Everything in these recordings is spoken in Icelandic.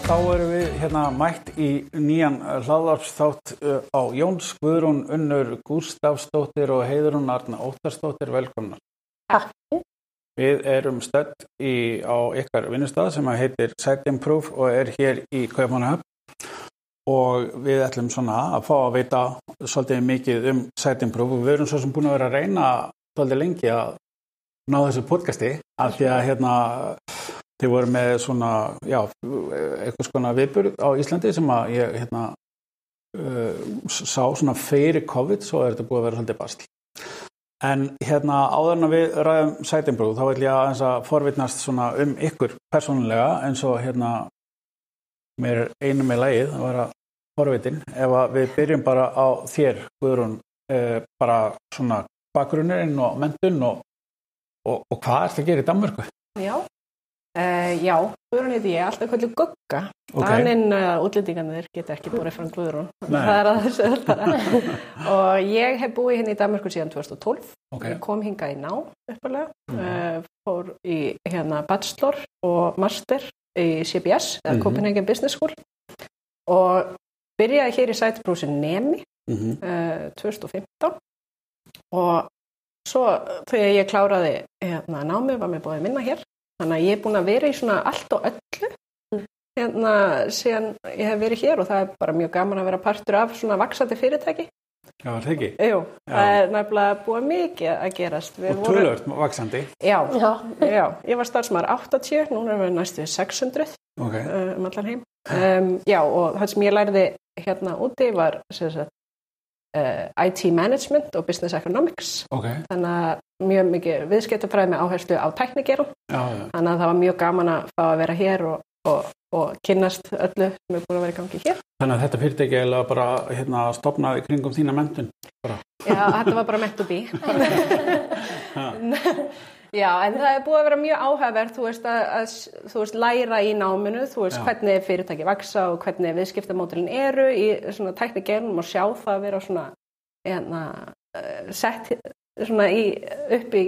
þá erum við hérna mætt í nýjan hlaðarpsþátt uh, á Jóns Guðrún Unnur Gústafsdóttir og Heiðrún Arna Óttarsdóttir velkomnar. Takk. Við erum stödd í, á ykkar vinnustad sem heitir Site Improve og er hér í Kaupanahöfn og við ætlum svona að fá að veita svolítið mikið um Site Improve og við erum svo sem búin að vera að reyna svolítið lengi að ná þessu podcasti af því að hérna þið voru með svona, já, eitthvað svona viðburð á Íslandi sem að ég hérna uh, sá svona fyrir COVID, svo er þetta búið að vera svolítið bastl. En hérna áður en að við ræðum sætimbrúð, þá vil ég aðeins að forvitnast svona um ykkur persónulega eins og hérna mér er einu með lægið að vera forvitin. Ef við byrjum bara á þér, Guðrún, eh, bara svona bakgrunnurinn og mentun og, og, og hvað ert að gera í Danmörku? Já, uh, já, Guðrún heiti ég, alltaf kvöldu Gugga. Daninn uh, útlendingarnir geta ekki búið frá Guðrún. Það er að þessu og ég hef búið hérna í Danmarku síðan 2012. Ok. Ég kom hingað í ná uppalega. Uh, fór í hérna bachelor og master í CBS, eða Mhm. Copenhagen Business School. Og byrjaði hér í sætbrúsin Nemi Mm -hmm. uh, 2015 og svo þegar ég kláraði hérna, námið var mér búið að minna hér þannig að ég er búin að vera í svona allt og öllu hérna síðan ég hef verið hér og það er bara mjög gaman að vera partur af svona vaksandi fyrirtæki Já, það ekki? Jú, Já. það er nefnilega búið mikið að gerast Við Og tölvöld vaksandi. Já, Já. já, ég var starfsmæður 80, núna erum við næstu 600 Ok. uh, um allan heim. Um, já, og það sem ég lærði hérna úti var sagt, uh, IT Management og Business Economics. Ok. Þannig að mjög mikið viðskiptafræði með áherslu á tæknigerum. Þannig að það var mjög gaman að fá að vera hér og, og, og kynnast öllu sem er búin að vera í gangi hér. Þannig að þetta fyrirtæki er eiginlega bara hérna stopnaði kringum þína mentun. Bara. Já, þetta var bara meant to be. Já, en það er búið að vera mjög áhæfverð, þú veist, að, að þú veist, læra í náminu, þú veist, Já. hvernig fyrirtæki vaksa og hvernig viðskiptamódulin eru í svona tæknigerum og sjá það að vera svona, hérna, eh, sett svona í, upp í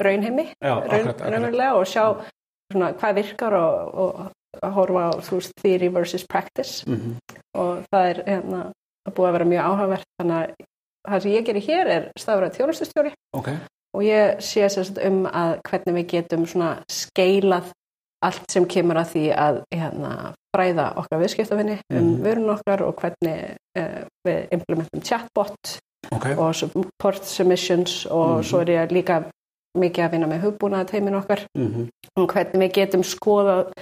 raunheimi, Já, akkurat, akkurat. raunverulega og sjá svona hvað virkar og, og að horfa á, veist, theory versus practice Mm og það er hérna að búið að vera mjög áhugavert þannig að það sem ég gerir hér er stafræð þjónustustjóri Ok. og ég sé sérst um að hvernig við getum svona skeilað allt sem kemur að því að hérna, fræða okkar viðskiptafinni um Mhm. vörun okkar og hvernig uh, við implementum chatbot Ok. og support submissions og Mhm. svo er ég líka mikið að vinna með hugbúnaða teimin okkar Mm um hvernig við getum skoðað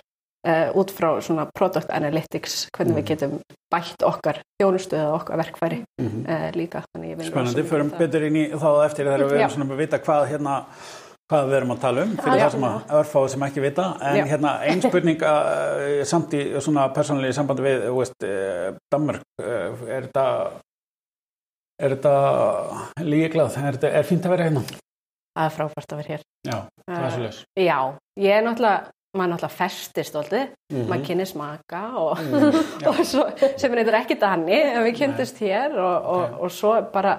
uh, út frá svona product analytics hvernig Mhm. við getum bætt okkar þjónustu eða okkar verkfæri -hmm. uh, líka Spennandi, förum með betur inn í þá eftir þegar við erum svona að vita hvað hérna hvað við erum að tala um fyrir Já. það sem að örfáðu sem ekki vita en Já. hérna ein spurning uh, samt í svona persónulegi sambandi við þú veist, Danmark er þetta er þetta líklað er, þetta- er fínt að vera hérna? Það er frábært að vera hér. Já, það er Eh, svo leys já, ég er náttúrulega maður er náttúrulega festist alltaf Mhm. maður kynni smaka og, Mm, já. og svo, sem er eitthvað ekki danni en við kynntumst hér og, og, og svo er bara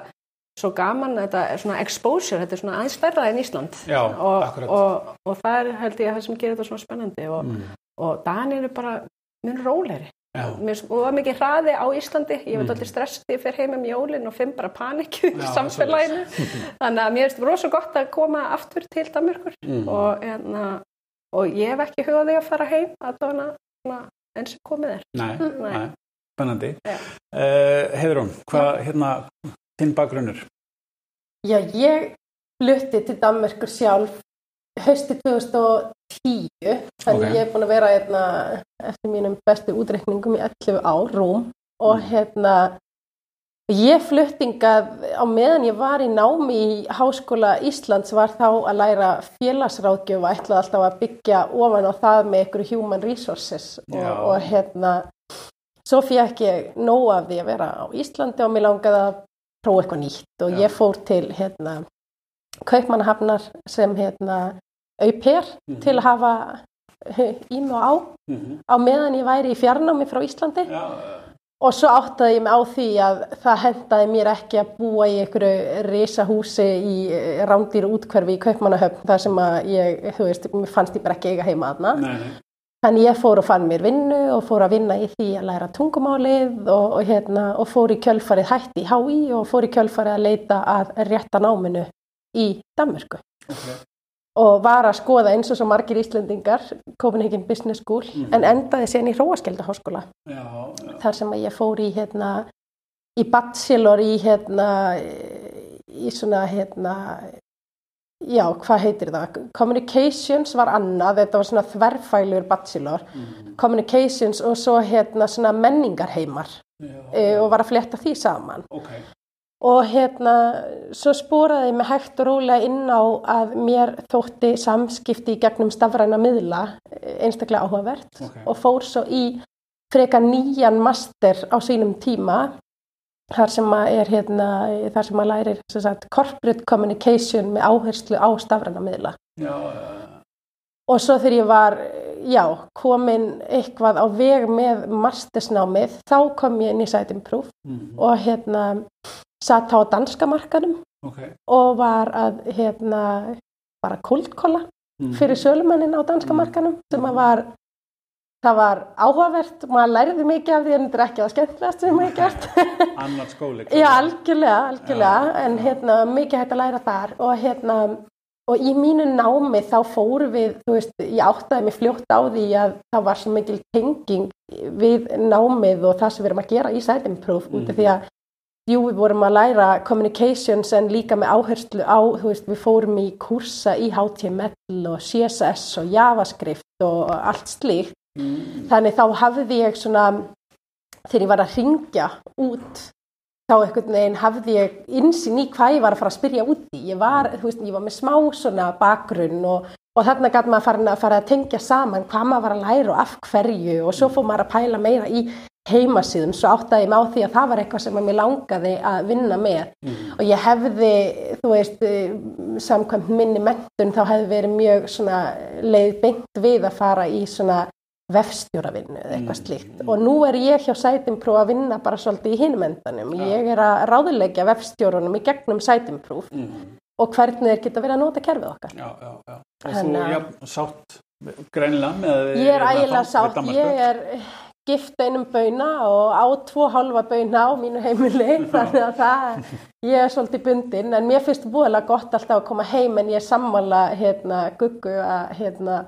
svo gaman þetta er svona exposure, þetta er svona aðeins stærra en Ísland. Já, og, akkurat. og, og það er held ég það sem gerir þetta svona spennandi og, Mm, og Danir er bara mjög rólegri. Já, Mér er mikið hraði á Íslandi ég veit Mhm. allir stress þegar ég fer heim um jólin og finn bara panikju í samfélaginu þannig að mér finnst rosa gott að koma aftur til Danmörkur Mm. og, enna, og ég hef ekki hugað því að fara heim að svona eins og komið er Nei, Nei. nei, spennandi Já. uh, Heiðrún, hvað hérna þinn bakgrunnur? Já, ég flutti til Danmerkur sjálf hausti 2010 þannig Ok. ég er búin að vera hérna, eftir mínum bestu útreikningum í 11 ár, rúm og Mm. hérna ég fluttingað á meðan ég var í námi í Háskóla Íslands var þá að læra félagsráðgjöf og ætlaði alltaf að byggja ofan á það með ykkur human resources og, og hérna svo fekk ég nóg af því að vera á Íslandi og mér langaði að prófa eitthvað nýtt og Já. ég fór til hérna Kaupmannahafnar sem hérna auper Mhm. til að hafa í mig á. Mm á meðan ég væri í fjarnámi frá Íslandi. Já, og svo áttaði ég mig á því að það hendaði mér ekki að búa í einhverju risahúsi í rándýru útkverfi í Kaupmannahöfn þar sem að ég, þú veist, fannst ég bara ekki eiga heima aðna Þannig ég fór og fann mér vinnu og fór að vinna í því að læra tungumálið og, og, hérna, og fór í kjölfarið hætti í HÍ og fór í kjölfarið að leita að rétta náminu í Danmörku. Okay. Og var að skoða eins og svo margir Íslendingar, Copenhagen Business School, Mhm. en endaði sen í Hróaskildaháskóla. Já, já. Þar sem ég fór í, hérna, í bachelor í, hérna, í svona, hérna, já, hvað heitir það? Communications var annað, þetta var svona þverfælur bachelor. Mhm. Communications og svo hérna svona menningarheimar Já, e, og var að fletta því saman. Ok, Og hérna, svo spóraði ég mig hægt og rólega inn á að mér þótti samskipti í gegnum stafræna miðla eh, einstaklega áhugavert Ok. og fór svo í freka nýjan master á sínum tíma þar sem að er hérna, þar sem að lærir sem sagt, corporate communication með áherslu á stafræna miðla. já, Og svo þegar ég var, já, komin eitthvað á veg með mastersnámið, þá kom ég inn í Site Improve Mhm. og hérna satt á danska markanum ok. og var að hérna bara koldkolla Mhm. fyrir sölumannin á danska Mm. markanum sem að var það var áhugavert, maður læriði mikið af því en þetta er ekki að skemmtilegast sem maður gert Annar skóli. Já, algjörlega, algjörlega, Já, en já. hérna, mikið hægt að læra þar og hérna, og í mínu námi þá fórum við, þú veist, ég áttaði mig fljótt á því að það var svo mikil tenging við námið og það sem við erum að gera í Site Improve út af því að jú, við vorum að læra communications en líka með áherslu á, þú veist, við fórum í kursa í HTML og CSS og JavaScript og allt slíkt. Mm. þannig þá hafði ég svona þegar ég var að ringja út þá einhvern veginn hafði ég insinn í hvað ég var að fara að spyrja út í. Ég var, þú veist, ég var með smá svona bakgrunn og, og þarna gæti maður að fara að tengja saman hvað maður var að læra og af hverju. Og svo fór maður að pæla meira í heimasíðum svo áttaði ég mig á því að það var eitthvað sem að mér langaði að vinna með Mhm. og ég hefði, þú veist, samkvæmt minni mentun þá hefði verið mjög svona leið beint við að fara í svona vefstjóravinnu eða eitthvað Mm. slíkt og nú er ég hjá Sætimprú að vinna bara svolítið í hinum endanum. Ég er að ráðulegja vefstjórunum í gegnum Sætimprú Mhm. og hvernig þeir geta verið að nota kerfið okkar. Já, já, já. Og Þannig þú, já, sátt greinilega með... Ég er hérna, ægilega sátt, ég er gift einum bauna og á tvo halva bauna á mínu heimili þannig að það, ég er svolítið bundin en mér finnst voðalega gott alltaf að koma heim en ég er sammála hérna guggu að hérna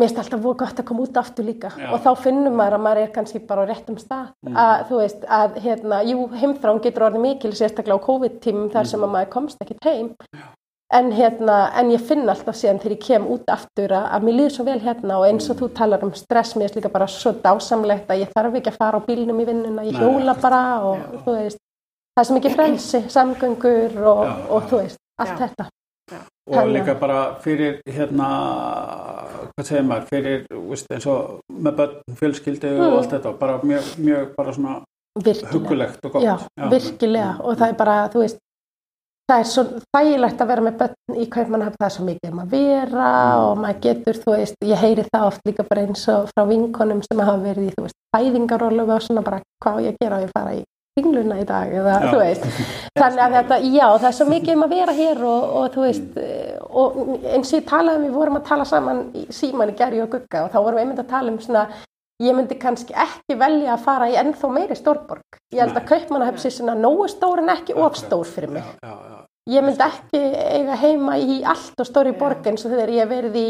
mér finnst alltaf voða gott að koma út aftur líka Já. og þá finnum maður að maður er kannski bara á réttum stað Mm. að þú veist að hérna, jú, heimþrán getur orðið mikil sérstaklega á COVID-tímum þar sem Mm. að maður komst ekki heim en hérna, en ég finn alltaf síðan þegar ég kem út aftur að, að mér líður svo vel hérna og eins og þú talar um stress mér er líka bara svo dásamlegt að ég þarf ekki að fara á bílnum í vinnuna, ég hjóla bara og Já. þú veist það er sem ekki frelsi, samgöngur og, Já, og já. þú veist, allt Já. þetta og Þannig líka bara fyrir hérna, hvað segir maður fyrir, veist, eins og með börn, fjölskyldi Mm. og allt þetta bara mjög, mjög bara svona virkilega, hugulegt og gott já, virkilega og það er bara, þú veist það er svo þægilegt að vera með börn í kaupmannahöfn, það er svo mikið um að vera Mm. og maður getur, þú veist, ég heyri það oft líka bara eins og frá vinkonum sem hafa verið í, þú veist, fæðingarólu og svona bara, hvað ég gera, á ég fara í ringluna í dag, eða, Já. þú veist þannig að þetta, já, það er svo mikið um að vera hér og, og þú veist og eins og ég talaði um, við vorum að tala saman í síman í gerði og gugga og þá vorum við einmitt að tala um svona ég myndi kannski ekki velja að fara í ennþá meiri stórborg. Ég held að. Kaupmannahöfn sé svona nógu stór en ekki of Akkurat. stór fyrir mig. já, já, já. Ég myndi ekki eiga heima í allt og stóri borg eins og þegar ég verið í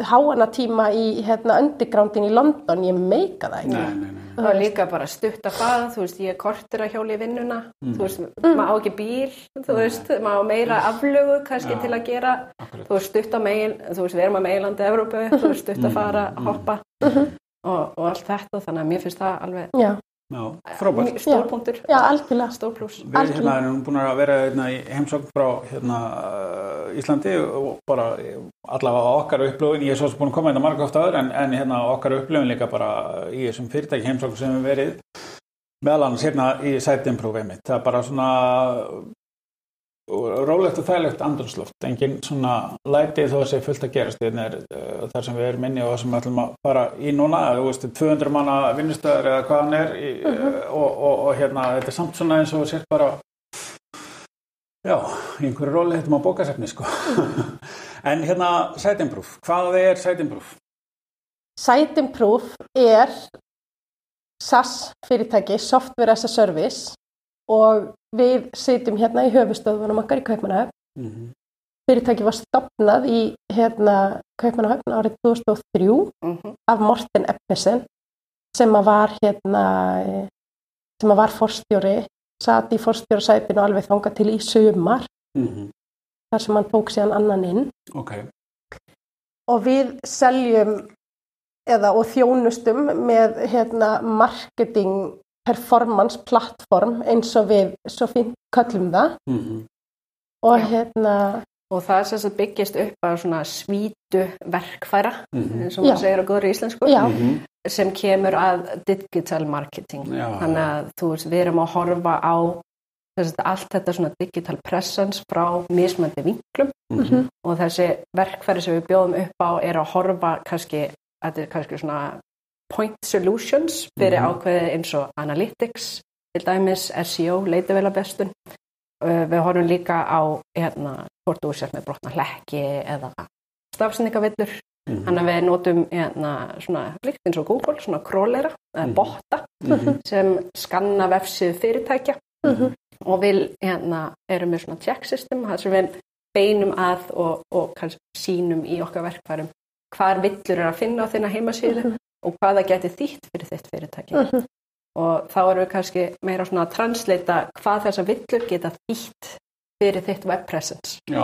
háana tíma í hérna, undergroundin í London, ég meika það ekki. Nei, nei, nei. Það var líka bara stutt að fara, þú veist, ég er kortur að hjóla í vinnuna, Mm. þú veist, maður á ekki bíl, þú veist, maður á meira aflögu kannski Já. til að gera, Akkurat. þú veist, stutt á megin, þú veist, við erum að meilandi Evrópu, þú veist, stutt að fara, Mm, mm. hoppa og, og allt þetta, þannig að mér finnst það alveg Já, Já, frábært. mjög stór punktur, já, algjörlega. stór pluss. Við hérna erum búin að vera hérna, í heimsókn frá hérna, uh, Íslandi og bara allavega okkar upplöfun, ég er svo sem búin að koma hérna marga oft aður en, en hérna okkar upplöfun líka bara í þessum fyrirtæki heimsókn sem við verið meðal annars hérna í Site Improve einmitt. Það er bara svona rólegt og þægilegt andrunsloft, engin svona lætið þó að sé fullt að gerast. Hérna er uh, þar sem við erum inni og það sem við ætlum að fara í núna, veist, 200 manna vinnustöður eða hvað hann er í, uh, og, og, og hérna, þetta er samt svona eins og sér bara já, einhverju róli þetta má bókasefni sko. En hérna Site Improve, hvað er Site Improve? Siteimproof er SAS fyrirtæki, Software as a Service og við sitjum hérna í höfustöðunum okkar í Kaupmannahöfn. Mm -hmm. Fyrirtæki var stopnað í hérna, Kaupmannahöfn árið 2003 Mm -hmm. af Morten Eppesen sem var hérna var forstjóri satt í forstjórasætinu alveg þanga til í sumar Mm -hmm. þar sem hann tók síðan annan inn Ok. og við seljum eða og þjónustum með hérna marketing performance plattform eins og við svo fint kallum það Mm -hmm. og Já. hérna Og það sem sagt byggist upp á svona svítu verkfæra, Mhm. eins og maður segir á góðri íslensku, já, Mhm. sem kemur að digital marketing. Já. Þannig að þú veist, við erum að horfa á þess að allt þetta svona digital presence frá mismandi vinklum Mhm. og þessi verkfæri sem við bjóðum upp á er að horfa kannski, þetta er kannski svona point solutions fyrir Mhm. ákveði eins og analytics, til dæmis SEO, leitavélabestun. Uh, Við horfum líka á hérna, hvort þú sért með brotna hlekki eða stafsendingavillur. Mhm. Þannig að við notum hérna, svona, líkt eins og Google, svona królera, Mhm. botta Mhm. sem skanna vefsið fyrirtækja Mhm. og við hérna, erum með svona check system þar sem við beinum að og, og sínum í okkar verkfærum hvar villur er að finna á þinna heimasíðu og hvað það geti þýtt fyrir þitt fyrirtæki. Mhm. og þá erum við kannski meira svona að translata hvað þessar villur geta þýtt fyrir þitt web presence. Já,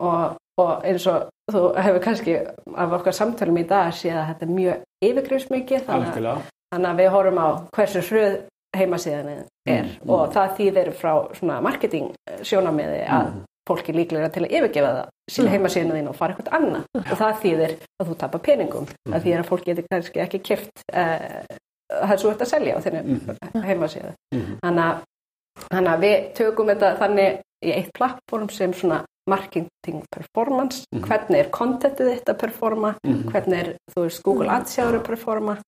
og, og eins og þú hefur kannski af okkar samtölum í dag séð að þetta er mjög yfirgrifsmikið þannig, að- þannig að við horfum á hversu hröð heimasíðan er Mm, og það þýðir frá svona marketing sjónamiði að Mhm. Fólk er líklega til að yfirgefa það sína Mm. heimasíðan þín og fara eitthvað annað. Og það þýðir að þú tapar peningum það þýðir að fólk getur kannski ekki kipt það sem þú ert að selja á þinni Mhm. heimasíðu. Mhm. þannig að, við tökum þetta þannig í eitt plattform sem svona marketing performance. Mhm. hvernig er contentið þitt að performa? Mhm. hvernig er, þú veist, Google Ads jáður að performa?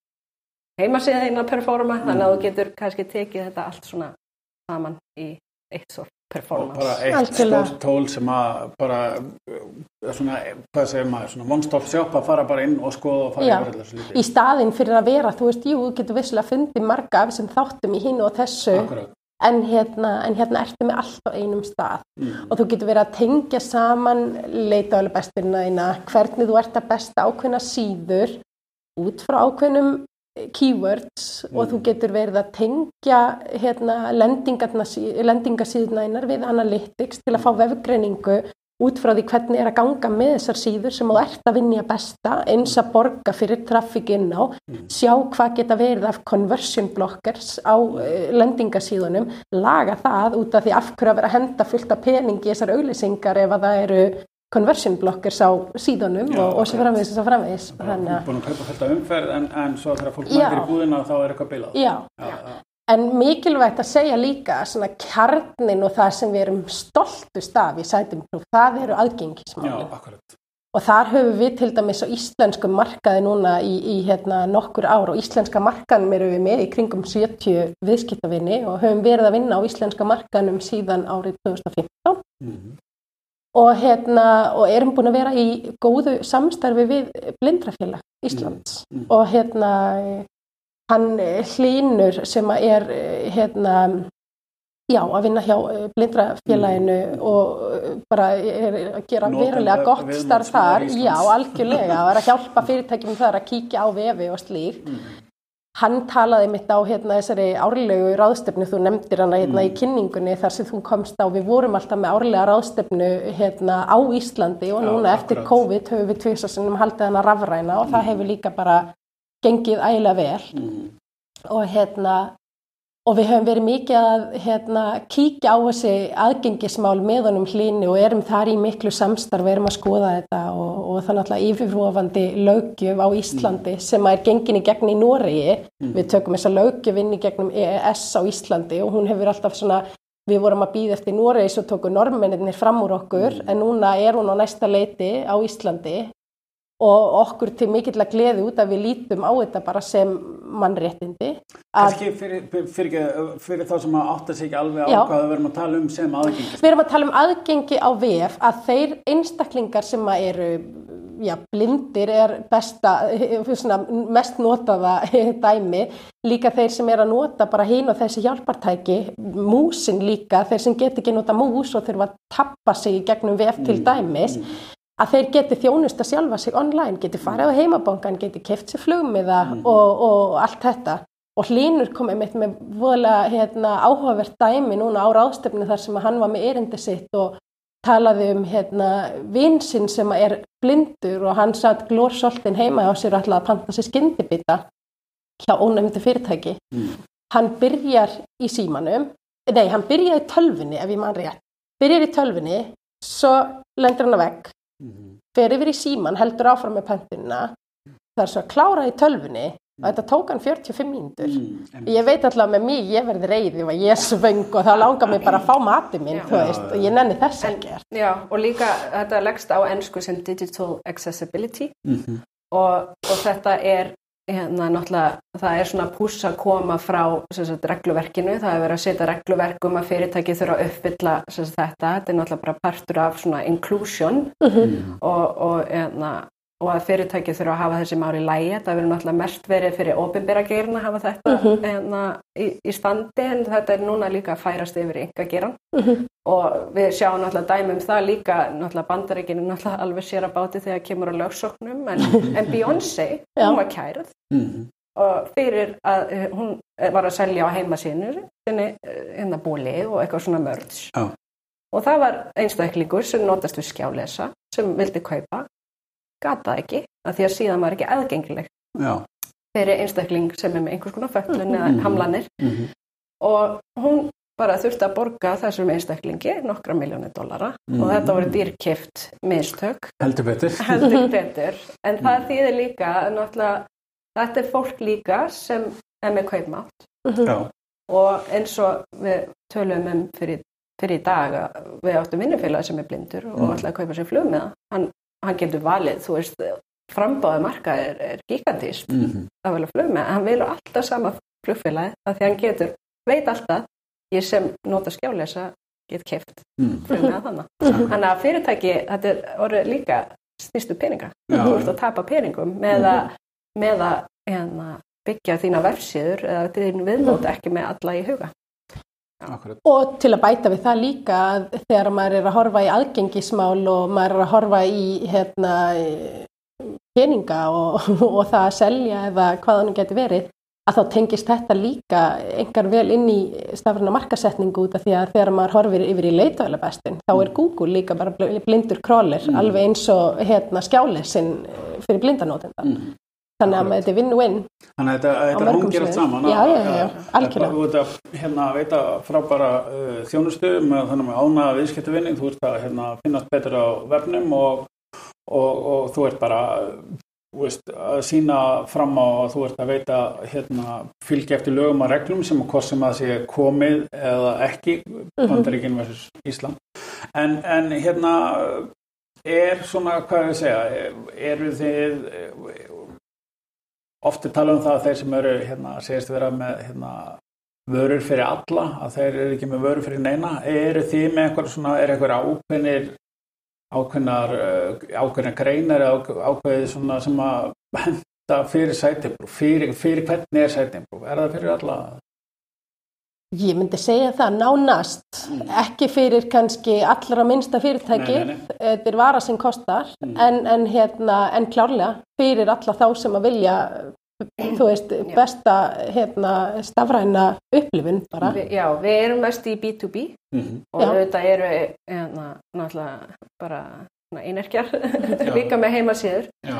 Heimasíða þín að performa? Þannig að þú getur kannski tekið þetta allt svona saman í eitt sort Og performance. Bara eitt stórt tól sem að bara uh, svona, hvað segir maður, svona one-stop shop að fara bara inn og skoða og fara yfir allir svo í staðinn fyrir að vera, þú veist, jú, þú getur vissilega fundið marga af þessum þáttum í hinn og þessu Akkurat. en hérna, en hérna ertu með allt á einum stað. Mm. og þú getur verið að tengja saman leita alveg besturina þína, hvernig þú ert að besta ákveðna síður út frá ákveðnum eh, keywords og Mm. þú getur verið að tengja hérna, lendingasíðuna þínar við analytics til að fá vefgreiningu út frá því hvernig er að ganga með þessar síður sem þú ert að vinja besta eins að borga fyrir traffic inn á Mm. sjá hvað geta verið af conversion blockers á uh, lendingasíðunum laga það út af því af hverju að vera að henda fullt af peningi í þessar auglýsingar ef að það eru conversion blockers á síðunum Já, og, og akkurat. framvegis og svo framvegis þannig að, búin að kaupa af umferð en, en svo þegar fólk mætir í búðina þá er eitthvað bilað. já, Já, já. en mikilvægt að segja líka svona kjarnin og það sem við erum stoltust af í sætumprúf, það eru aðgengismálin og þar höfum við til dæmis á íslensku markaði núna í, í hérna, nokkur ár og íslenska markaðnum erum við með í kringum 70 viðskiptavinni og höfum verið að vinna á íslenska markaðnum síðan árið 2015 Mm. Og, hérna, og erum búin að vera í góðu samstarfi við blindrafélag Íslands. Mm, mm. og hérna hann eh, hlínur sem að er eh, hérna já að vinna hjá eh, blindrafélaginu og eh, bara er að gera Notenda verulega gott starf þar. Já algjörlega. Og er að hjálpa fyrirtækjum þar að kíkja á vefi og slík Mm. Hann talaði mitt á hérna, þessari árlegu ráðstefnu, þú nefndir hana hérna, Mm. í kynningunni þar sem þú komst á, við vorum alltaf með árlega ráðstefnu hérna, á Íslandi og Já, núna eftir akkurat. COVID höfum við tvisasinnum haldið hana rafræna og það hefur líka bara gengið ægilega vel Mm. og hérna og við höfum verið mikið að hérna, kíkja á þessi aðgengismál með honum hlýni og erum þar í miklu samstarf, erum að skoða þetta og, og það er náttúrulega yfirvofandi löggjöf á Íslandi sem að er gengin í gegn í Noregi. Mm. Við tökum þessa löggjöf inn í gegnum EES á Íslandi og hún hefur alltaf svona, við vorum að býða eftir Noregi svo tóku normennir fram úr okkur Mm. en núna er hún á næsta leiti á Íslandi og okkur til mikill að gleði út að við lítum á þetta bara sem mannréttindi. Að Kannski fyrir, fyrir, fyrir þá sem að átta sig ekki alveg á hvað við verum að tala um sem aðgengis. við erum að tala um aðgengi á VF að þeir einstaklingar sem eru já, blindir er besta, svona, mest notaða dæmi, líka þeir sem er að nota bara hín og þessi hjálpartæki, músin líka, þeir sem get ekki nota mús og þurfa að tappa sig í gegnum VF til dæmis, að þeir geti þjónust að sjálfa sig online, geti farið á heimabankan, geti keft sér flugmiða og, og allt þetta. Og Hlínur kom einmitt með voðalega hérna, áhugavert dæmi núna á ráðstöfni þar sem hann var með erindi sitt og talaði um hérna, vinsinn sem er blindur og hann satt glórsoltin heima á sér ætlaði að panta sér skyndibita hjá ónefndi fyrirtæki. Mm. Hann byrjar í símanum, nei, hann byrjar í tölfunni ef ég mann rétt. Byrjar í tölfunni, svo lendur hann að vegg, Mhm. fer yfir í síman, heldur áfram með pöntunina, það er svo að klára í tölfunni og þetta tók hann 45 mínútur. Mm. Ég veit alltaf með mig, ég verði reyði og ég er svöng og þá langar mig bara að fá matið minn, Já. þú veist, og ég nenni þess ekki. Já, og líka þetta leggst á ennsku sem digital accessibility Mhm. og, og þetta er hérna náttúrulega, það er svona púss að koma frá sagt, regluverkinu, það er verið að setja regluverk um að fyrirtæki þurfa að uppfylla sagt, þetta, þetta er náttúrulega bara partur af svona inclusion. Og, og, hérna, og að fyrirtæki þurfa að hafa þessi máli í lægi, það verður náttúrulega mest verið fyrir ofinbera geirinn að hafa þetta hérna, í, í standi en þetta er núna líka að færast yfir í ynga geirann og við sjáum náttúrulega dæmum það líka, náttúrulega bandaríkinu náttúrulega alveg sér að báti þegar kemur á lögsóknum en, en Beyoncé, hún var kærð. Mhm. og fyrir að eh, hún var að selja á heimasínu sinni eh, hérna bóli og eitthvað svona mörds og það var einstaklingur sem notast við skjálesa sem vildi kaupa gata ekki, af því að síðan var ekki aðgengileg Já. fyrir einstakling sem er með einhvers konar föllun eða Mhm. hamlanir Mhm. og hún bara þurfti að borga þessum einstaklingi nokkra miljónir dollara Mhm. og þetta voru dýrkift mistök Heldur betur. heldur betur en það þýðir líka þetta er fólk líka sem er með kaupmátt Já. og eins og við tölum um fyrir, fyrir í dag að við áttum vinnufélag sem er blindur og Mm. ætlaði að kaupa sér flug með það hann, hann getur valið, þú veist frambáði marka er, er gigantist Mhm. að velja flug með, hann vilur alltaf sama flugfélagi að því hann getur, veit alltaf ég sem nota skjálesa get keft Mm. flug með þannig þannig að fyrirtæki, þetta er orðið líka stýstu peninga, Já, þú ert að tapa peningum með að, með að hérna, byggja þína vefsíður eða þín viðmót ekki með alla í huga Akkurat. Og til að bæta við það líka að þegar maður er að horfa í aðgengismál og maður er að horfa í hérna, peninga og, og það að selja eða hvað hann getur verið, að þá tengist þetta líka engar vel inn í stafræna markasetningu út af því að þegar maður horfir yfir í leitavælabestin, þá er Google líka bara bl- blindur królir, alveg eins og hérna, skjálesin fyrir blindanótenda. Mhm. Þannig að þetta er win-win. Þannig að þetta, þetta hangir allt saman. Já, að- já, já, að- algjörlega. Þú ert að hérna, veita frábæra uh, þjónustu með þannig með ána viðskiptavinning, þú ert að hérna, finnast betur á vefnum og, og, og þú ert bara veist, að sína fram á að þú ert að veita hérna, fylgja eftir lögum og reglum sem að hvort sem að sé komið eða ekki, Bandaríkinn versus Ísland. En, en hérna er svona, hvað er að segja, eru þið oft er talað um það að þeir sem eru hérna, segist vera með hérna, vörur fyrir alla, að þeir eru ekki með vörur fyrir neina, eru þið með einhver svona, er einhver ákveðnir ákveðnar, uh, ákveðnar greinar ákveðið svona sem að henda fyrir sætibrú, fyrir, fyrir hvernig er sætibrú, er það fyrir alla? Ég myndi segja það nánast, ekki fyrir kannski allra minnsta fyrirtæki, Nei, nei, nei. þetta er vara sem kostar, Mm. en, en, hérna, en klárlega fyrir alla þá sem að vilja, þú veist, besta hérna, stafræna upplifun bara. Vi, já, við erum mest í B2B Mm og Já. auðvitað eru hérna, náttúrulega bara svona einherkjar líka með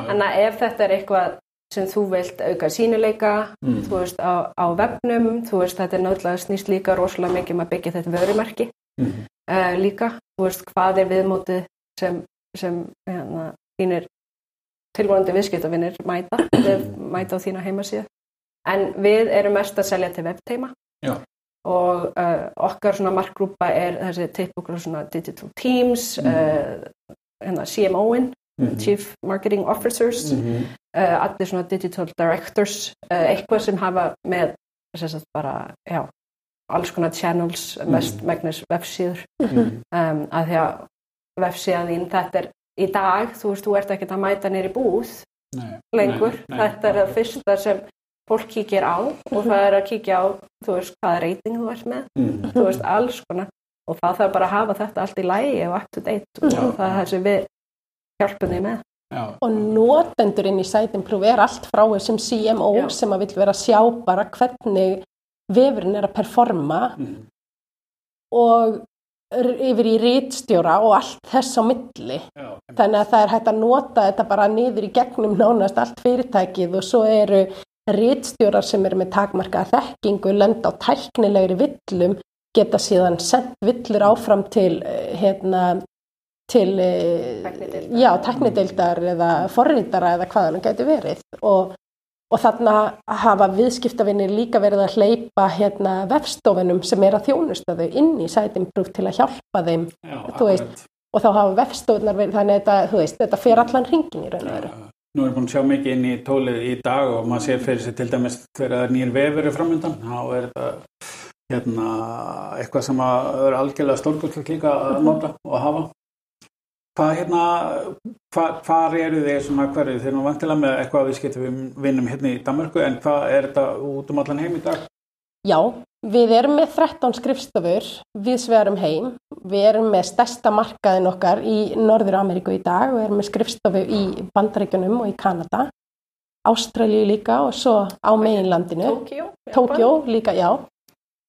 Þannig að ef þetta er eitthvað sem þú vilt auka sínileika, Mm. þú veist, á, á vefnum, þú veist, þetta er náttúrulega snýst líka rosalega mikið um að byggja þetta vörumarki mm. uh, líka, þú veist, hvað er viðmótið sem, sem hérna, þínir tilvonandi viðskiptavinnir mæta, mæta á þína heimasíðu. En við erum mest að selja til webteima og uh, okkar svona markgrúpa er þessi typokkur svona digital teams, uh, hérna CMO-in, Mhm. Chief Marketing Officers, Mhm. uh, allir svona digital directors, uh, eitthvað sem hafa með sagt bara, já, alls konar channels, mest megnis vefsíður, Mhm. um, að því að vefsíðan þín, þetta er í dag, þú veist, þú ert ekkert að mæta nýri búð Nei, lengur. nei, nei, Þetta er það fyrsta sem fólk kíkir á og það er að kíkja á, þú veist, hvaða reyting þú ert með, Mm. þú veist, alls konar. Og það þarf bara að hafa þetta allt í lægi og up to date og Já. það er það sem við hjálpum því með. Já, Og notendurinn í Sætinprúf er allt frá þessum CMO Já. sem að vill vera að sjá bara hvernig vefurinn er að performa mm. og yfir í rítstjóra og allt þess á milli. já, Þannig að það er hægt að nota þetta bara niður í gegnum nánast allt fyrirtækið og svo eru rítstjórar sem eru með takmarka þekkingu, lenda á tæknilegri villum, geta síðan sendt villur áfram til, eh, hérna, til eh, teknideildar eða forrítara eða hvað hann gæti verið. Og, og þarna hafa viðskiptavinnir líka verið að hleypa hérna, vefstofunum sem er að þjónustöðu inn í sætimprúf til að hjálpa þeim. Já, veist, og þá hafa vefstofunar verið þannig að þetta, þú veist, þetta fer allan hringin í raun og veru. Nú er búin að sjá mikið inn í tólið í dag og maður sér fyrir sig til dæmis þegar nýjir vefur er framöndan, þá er þetta hérna, eitthvað sem að er algjörlega stórkvöld líka að nota og að hafa. Hvað hérna, hva, hvar eru þið svona hverju? Þeir nú vantilega með eitthvað að við við vinnum hérna í Danmarku en hvað er þetta út um allan heim í dag? Já, við erum með 13 skrifstofur við svegarum heim. Við erum með stærsta markaðin okkar í Norður Ameríku í dag. Við erum með skrifstofu í Bandaríkjunum og í Kanada. Ástralíu líka og svo á meginlandinu. Tókjó. Tókjó líka, já.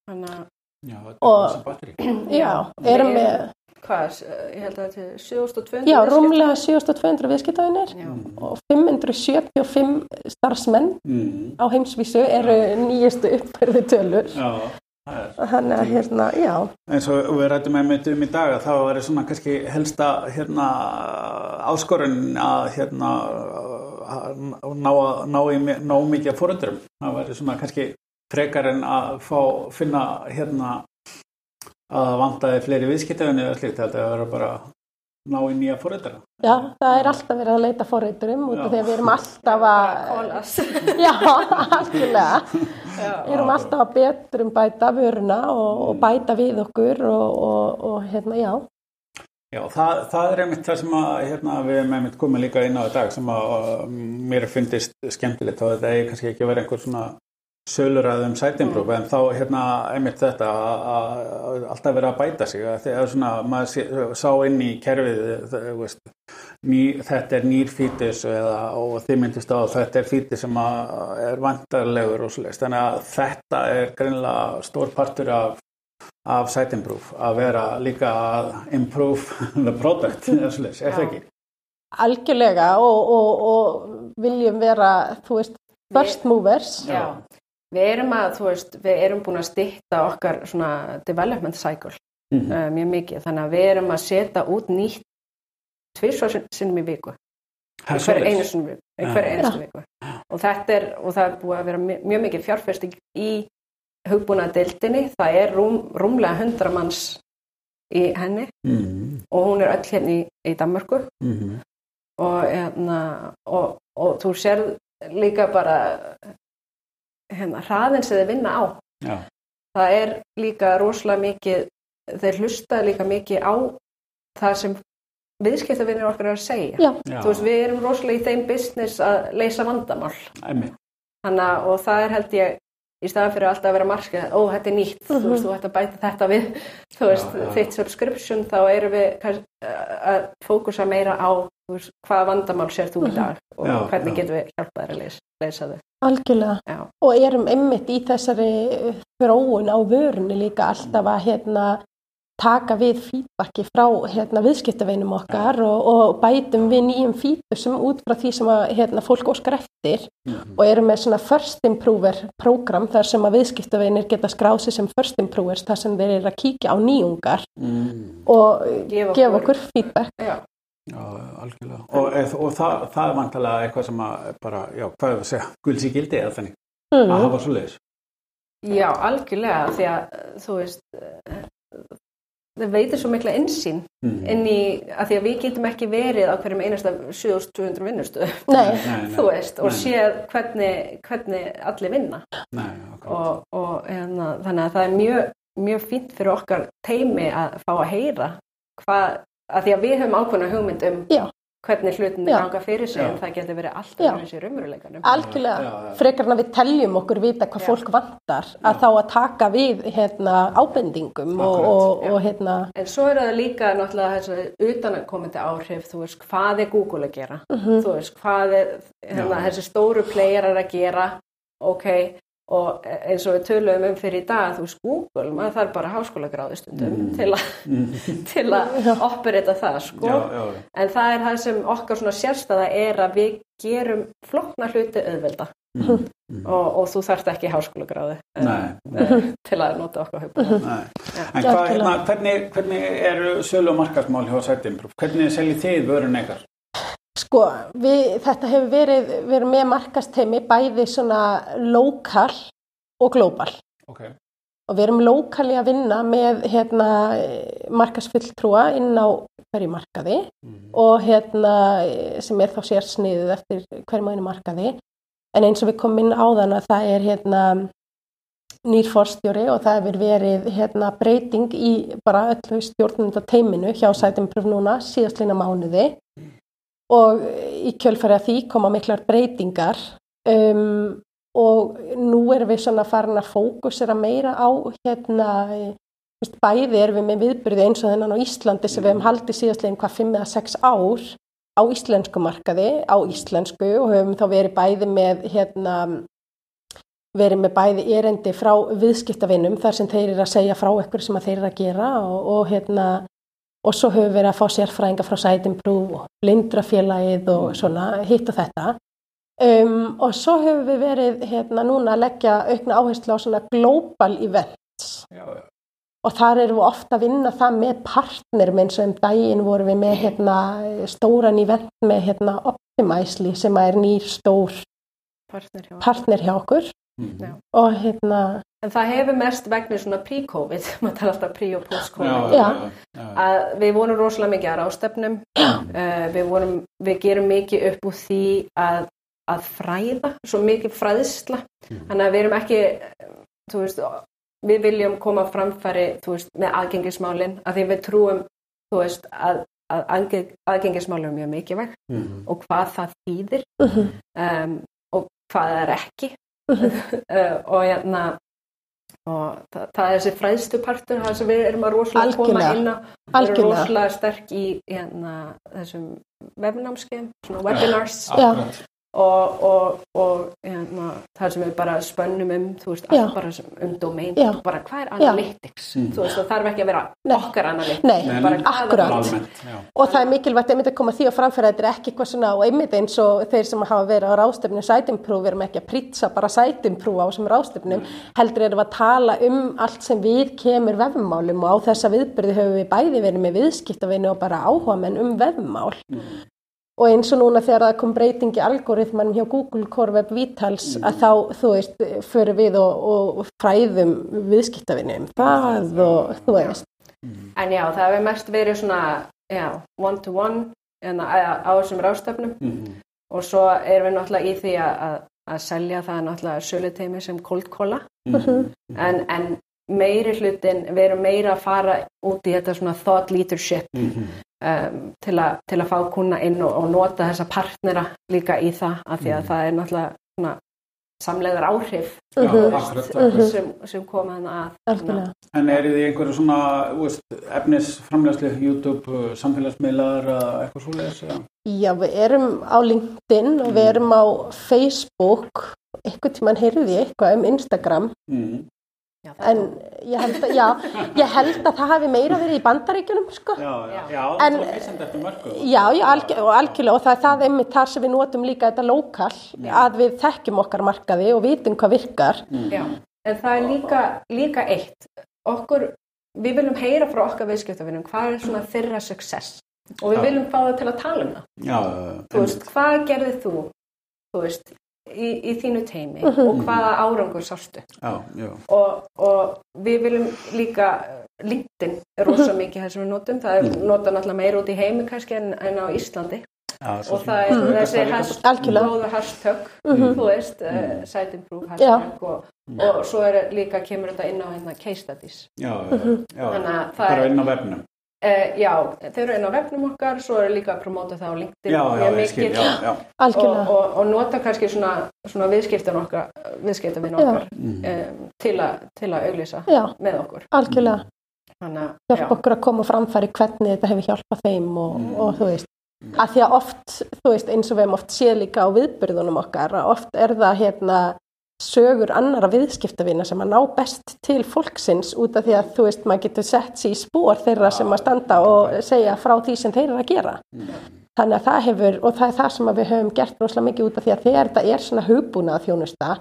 Þannig að, Já, Og-. Já, við erum með, hvað, s- ég held að þetta er 7200 já, rúmlega 7200 viðskiptaðinir og 575 starfsmenn Mm. á heimsvísu eru nýjustu uppverðu tölur. Já. Þannig að, hérna, já. eins og við rættum einmitt um í dag að það var svona kannski helsta hérna, áskorun að hérna, að ná, að- ná, í, mi- ná mikið af fóröldurum það væri svona kannski frekar en að fá, finna hérna að vantaði fleiri viðskiptafinni eða slíkt þetta að vera bara að ná í nýja fóröldara Já, það er alltaf verið að leita forreiturum út af því að við erum alltaf að, Kólas. já, Já. við erum alltaf að betur um bæta vöruna og, og bæta við okkur og, og, og hérna, já, Já, það, það er einmitt það sem að hérna, við erum einmitt komið líka inn á í dag sem að uh, mér finnist skemmtilegt og þetta er kannski ekki að vera einhver svona söluræð um sætinbrúf en þá hérna einmitt þetta að, alltaf vera að bæta sig að þegar svona maður sé, sá inn í kerfið það, veist, ný, þetta er nýr fítis eða, og þið myndist á að þetta er fítis sem að er vantarlegur og svoleiðis þannig að þetta er greinilega stór partur af af sætinbrúf að vera líka að improve the product eða svoleiðis, er það ekki? algjörlega og, og, og viljum vera, þú veist, first movers. Já. Við erum að, þú veist, við erum búin að stýtta okkar svona development cycle Mhm. uh, mjög mikið. Þannig að við erum að setja út nýtt tvisvar sinnum í viku. Er Hver einu sinnum í viku. Viku. Og þetta er, og það er búið að vera mjög mikið fjárfesting í hugbúna deildinni. Það er rúm, rúmlega 100 manns í henni Mhm, og hún er öll hérna í, í Danmörku mhm. og, hérna, og, og þú sérð líka bara hérna, hraðin sem þið vinna á. Já, Það er líka rosalega mikið, þeir hlusta líka mikið á það sem viðskiptavinnir okkar er að segja. Já. já, Þú veist, við erum rosalega í þeim business að leysa vandamál. einmitt. Þannig að, og það er held ég, í staðan fyrir alltaf að vera markað, ó, þetta er nýtt, þú veist, þú ætti að bæta þetta við, þú veist, Já, já. þitt subscription, þá erum við að fókusa meira á, þú veist, hvaða vandamál sér þú í dag og Já, hvernig já. getum við hjálpað þér að leysa, leysa þau. Algjörlega. Já. Og erum einmitt í þessari þróun á vörunni líka alltaf að hérna, taka við feedbacki frá hérna, viðskiptaveinum okkar og, og bætum við nýjum featursum út frá því sem að, hérna, fólk óskar eftir Mhm. og erum með svona first improver program þar sem að viðskiptaveinir geta skráð sig sem first improvers þar sem þeir eru að kíkja á nýjungar Mm. og Gefa gefa okkur- okkur feedback. Já, algjörlega. Og, og það, það er vantalega eitthvað sem að bara, já, hvað er að segja, gulds í gildi eða þannig, að Mm. hafa svo leiðis. já, algjörlega, því að, þú veist, það veitir svo mikla insýn Mm. inn í, að því að við getum ekki verið á hverjum einasta 7200 vinnustu, þú veist, og nei. séð hvernig, hvernig allir vinna. Nei, og, og hérna, þannig að það er mjög, mjög fínt fyrir okkar teimi að fá að heyra hvað, að því að við höfum ákveðna hugmynd um Já. Hvernig hlutinni Já. ganga fyrir sig Já. en það getur verið allt Já. öðru sér umröðleikanum. algjörlega, Já, já, já. frekar en að við teljum okkur vita hvað Já. fólk vantar að þá að taka við hérna, ábendingum og, og, Já. og hérna En svo er það líka náttúrulega þessu utanakomandi áhrif, þú veist, hvað er Google að gera? Þú veist, hvað er hérna, Já. þessi stóru playerar að gera? Ok, og eins og við töluðum um fyrir í dag, þú veist, Google, maður þarf bara háskólagráði stundum til að til að operita það, sko. Já, já, En það er það sem okkar svona sérstæða er að við gerum flókna hluti auðvelda. Og, og þú þarft ekki háskólagráði eh, Nei, eh, til að nota okkar. Já. En hvað, hérna, hvernig, hvernig eru sölu og markasmál hjá Sætimproof? Hvernig seljið þið vörun ykkar? Sko, við, þetta hefur verið, erum með markasteimi bæði svona lokal og global. Ok. og við erum lokali að vinna með hérna markasfulltrúa inn á hverju markaði og hérna sem er þá sér sniðið eftir hverjum einu markaði. En eins og við komum inn á þann að það er hérna nýr forstjóri og það hefur verið hérna breyting í bara öllu stjórnunda teiminu hjá Sætimpröf núna síðastlina mánuði og í kjölfæri að því koma miklar breytingar um, og nú erum við svona farin að fókusera meira á hérna bæði erum við með viðbyrði eins og þennan á Íslandi sem við hefum haldið síðastlegin hvað 5 eða 6 ár á íslensku markaði, á íslensku og höfum þá verið bæði með hérna verið með bæði erendi frá viðskiptavinnum þar sem þeir eru að segja frá ekkur sem þeir eru að gera og, og hérna og svo höfum við verið að fá sérfræðinga frá Sætimprú og blindrafélagið og svona hitt og þetta um, og svo höfum við verið hérna núna að leggja aukna áherslu á svona global events Já, já. og þar erum við ofta að vinna það með partnerum eins og um daginn vorum við með hérna stóran event með hérna Optimizely sem er nýr stór Partner hjá. partner hjá okkur. Já. og hérna En það hefur mest vegna svona pre-covid, maður tala alltaf pre og post-covid, að við vorum rosalega mikið að rástefnum, uh, við, vorum, við gerum mikið upp úr því að, að fræða, svo mikið fræðsla, þannig að við erum ekki, eh, þú veist, við viljum koma framfæri, þú veist, með aðgengismálin, að því við trúum, þú veist, að, að aðgeng- aðgengismálin er mjög mikilvægt Mhm. og hvað það þýðir. Mhm. um, og hvað það er ekki og hérna og það, það er þessi fræðstupartur það sem við erum að rosalega koma inn á. Við erum rosalega sterk í hérna, þessum webnámskeið, svona webinars. Já. Akkurat. og, og, og hérna, það sem við bara spönnum um, þú veist, Já. allt bara sem, um domain, bara hvað er analytics Mm. þú veist, það þarf ekki að vera Nei. okkar analytics Nei, bara já. Og það er mikilvægt einmitt að koma því á framfæra þetta er ekki eitthvað svona og einmitt eins og þeir sem hafa verið á rástefnu sætimprú, við erum ekki að prýtsa bara sætimprú á þessum rástefnum, heldur erum við að tala um allt sem við kemur vefmálum og á þessa viðbyrði höfum við bæði verið með viðskiptavinu og bara áhuga menn um vefmál. Og eins og núna þegar það kom breyting í algoritmanum hjá Google Core Web Vitals að þá, þú veist, förum við og, og fræðum viðskiptavinu um það og þú veist. en já, það hefur mest verið svona já, one to one hérna, á á þessum rástefnum Mhm. og svo erum við náttúrulega í því að, að, að selja það náttúrulega söluteimi sem cold cola Mhm. en, en meiri hlutin, við erum meira að fara út í þetta svona thought leadership Mhm. Um, til, a, til að fá kuna inn og, og nota þessa partnera líka í það af því að það er náttúrulega svona samlegar áhrif Já, Mhm. akkurat, akkurat. sem, sem koma þannig að. En er þið einhverju svona þú veist, efnisframlegslu, YouTube, uh, samfélagsmiðlar eða eitthvað svoleiðis? eða? Já, við erum á LinkedIn og við erum á Facebook, eitthvað tímann heyrði ég eitthvað um Instagram, Mhm. Já, en ég held að, já, ég held að það hafi meira verið í bandaríkjunum, sko. Já, já, já, En- er. Já, já, algjör, og algjörlega, og það er það einmitt þar sem við notum líka þetta lokal, að við þekkjum okkar markaði og vitum hvað virkar. Já, en það er líka, líka eitt. Okkur, við viljum heyra frá okkar viðskiptafinnum hvað er svona þeirra success og við viljum fá það til að tala um það. Já, já, Þú veist, hvað gerðið þú, þú veist, í, í þínu teimi Mhm. og hvaða árangur sástu? já, já. Og, og við viljum líka, LinkedIn er rosa mikið það sem við notum. Það er nota náttúrulega meira út í heimi kannski en, en á Íslandi já svo og það er Mhm. þessi Algjörlega. góðu hashtag, Mhm. þú veist, uh, site improve hashtag og, og svo er líka kemur þetta inn á hérna case studies. Já, já, já. Þannig að það Bara er, inn á vefnum. Uh, já, þau eru inn á vefnum okkar, svo eru líka að promóta það á LinkedIn Já, já, mikið. já, já. og, algjörlega. og, og nota kannski svona, svona viðskiptin okkar, viðskiptin Já. okkar um, til, a, til að auglýsa Já, með okkur. algjörlega. Þannig að, Hjálpa okkur að koma framfæri hvernig þetta hefur hjálpað þeim og, Mm. og þú veist, að því að oft, þú veist, eins og við hefum oft séð líka á viðbyrðunum okkar, að oft er það hérna sögur annara viðskiptavina sem að ná best til fólksins út af því að þú veist, maður getur sett sér í spór þeirra sem að standa og segja frá því sem þeir eru að gera. Þannig að það hefur, og það er það sem við höfum gert rosalega mikið út af því að þegar þetta er svona hugbúnað þjónusta,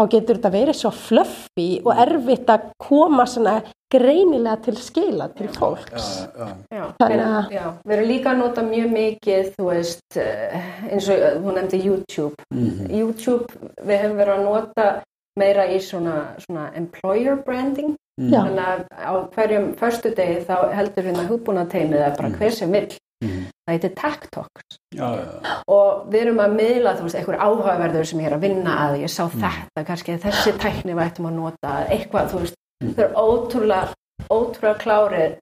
þá getur þetta verið svo fluffy og erfitt að koma svona greinilega til skila til fólks. Já, já. já, Þannig að- já, við erum líka að nota mjög mikið, þú veist, eh, eins og hún nefndi YouTube. Mhm. YouTube, við hefum verið að nota meira í svona, svona employer branding. Já, Þannig að á hverjum förstu degi þá heldur hérna hugbúnateimið eða bara hver sem vill. Mhm. Það heitir Tech Talks. Já, já, já. og við erum að miðla þú veist, einhver áhugaverður sem ég er að vinna að ég sá Mm. þetta, kannski þessi tækni við ættum að nota, eitthvað, þú veist Mm. þau eru ótrúlega, ótrúlega klárið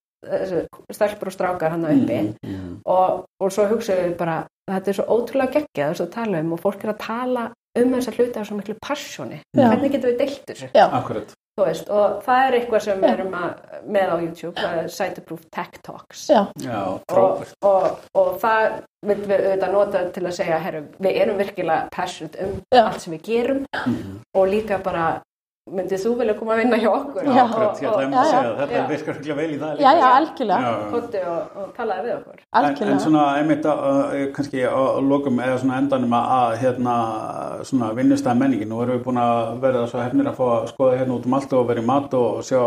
stelpur og strákar hann uppi Mhm. og, og svo hugsaðum við bara þetta er svo ótrúlega geggjað þess að tala um og fólk er að tala um þessa hluti af svo miklu passjóni, hvernig getum við deilt þessu já, Akkurat. Þú veist, og það er eitthvað sem við erum að, með á YouTube, það er Siteproof Tech Talks já, Já, og, frábært. og, og það viljum við auðvitað nota til að segja herru, við erum virkilega passionate um Já. allt sem við gerum Mhm. og líka bara myndið þú vilja koma að vinna hjá okkur Já. Akkurat, ég ætlaði að Já, já. segja. Þetta Já. virkar ekki vel í það já, já, algjörlega, Já, já. kóttu og, og talaði við okkur En, algjörlega. en svona einmitt að, kannski á lokum eða svona endanum að, að hérna svona vinnustæða menningin nú erum við búin að verða svo hefnir að fá að skoða hérna út um allt og vera í mat og sjá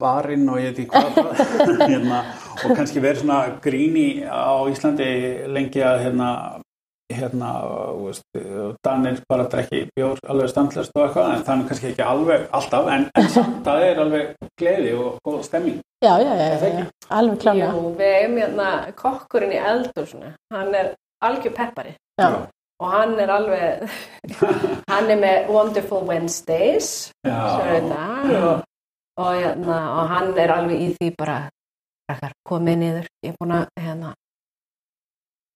barinn og ég veit ekki hvað það hérna, og kannski verið svona gríni á Íslandi lengi að hérna hérna, veist, Danir bara drekki bjór alveg standlust og eitthvað en er nú kannski ekki alveg alltaf en, en samt það er alveg gleði og góð stemming. Já, já, já, já, alveg klálega. Jú, við eigum hérna kokkurinn í eldhúsinu. Hann er algjör peppari. Já, og hann er alveg hann er með Wonderful Wednesdays og, og, hérna, og hann er alveg í því bara komið niður. Ég er búin að hérna,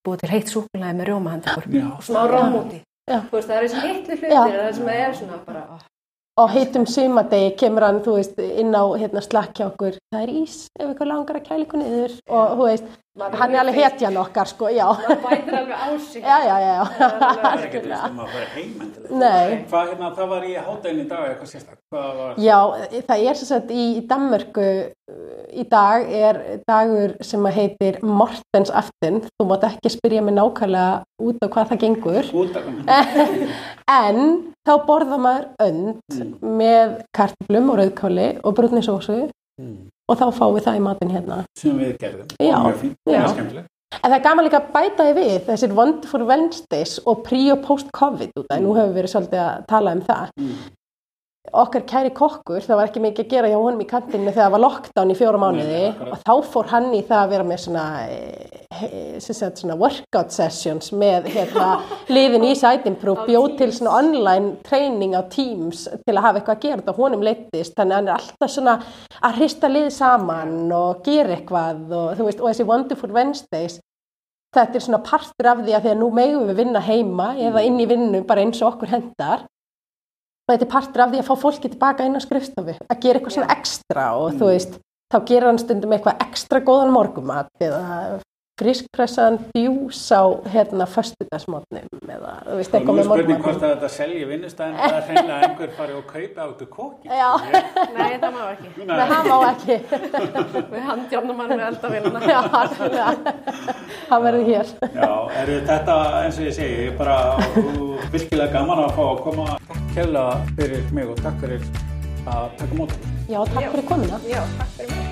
búið til heitt súkulega með rjóma handa ykkur Já. og smá róm úti Já. Þú veist, það er þessi hitlu Já. hlutir það sem er svona bara og heitum sumadegi kemur hann, þú veist, inn á hérna slakk hjá okkur, það er ís ef ykkur langar að kæla ykkur niður og þú veist, maður hann er alveg hetjan okkar, sko, já. það bætir alveg á sig Já, já, já. Það er er ekki þess að maður fara heim. Nei. Hvað hérna, það var í hátægin í dag eitthvað sérstak? Hvað var? Já, það er sem sagt í Danmörku uh, í dag er dagur sem að heitir Mortens aftin. Þú mátt ekki spyrja mig nákvæmlega út á hvað það gengur. Út af En þá borða maður önd með kartöflum og rauðkáli og brúnnisósu Mm. Og þá fáum við það í matinn hérna. sem við gerðum. Já. Mjög fínt, Já. mjög skemmtilegt. En það er gaman líka að bæta því við þessir Wonderful Wednesdays og pre og post COVID út af, nú hefur við verið svolítið að tala um það. Mm. Okkar kæri kokkur, það var ekki mikið að gera hjá honum í kantinu þegar það var lockdown í fjóra mánuði Nei, og þá fór hann í það að vera með svona, eh, sem sagt, svona workout sessions með hérna, liðin í Sætinproof, Á bjóð til svona online training á Teams til að hafa eitthvað að gera og honum leittist, þannig að hann er alltaf svona að hrista lið saman og gera eitthvað og þú veist, og þessi Wonderful Wednesdays þetta er svona partur af því að því að nú megum við vinna heima eða inn í vinnu bara eins og okkur hendar þetta er partur af því að fá fólki tilbaka inn á skrifstofu að gera eitthvað svona ekstra og þú veist, þá gerir hann stundum eitthvað ekstra góðan morgumat eða friskpressaðan djús á hérna föstudagsmotnum eða þú veist er eitthvað með spurning hvort að þetta selji vinnustæðin eða hreinlega einhver fari og kaupa áttu kóki. Já, nei, það má ekki. Nei, það má ekki. Við handjárnum hann við eldavélina Já, Það verður hér. Já, er þetta eins og ég segi, ég er bara virkilega gaman að fá að koma. Kærlega fyrir mig og takk fyrir að taka mót. okkur. Já, takk fyrir komina já, takk fyrir mig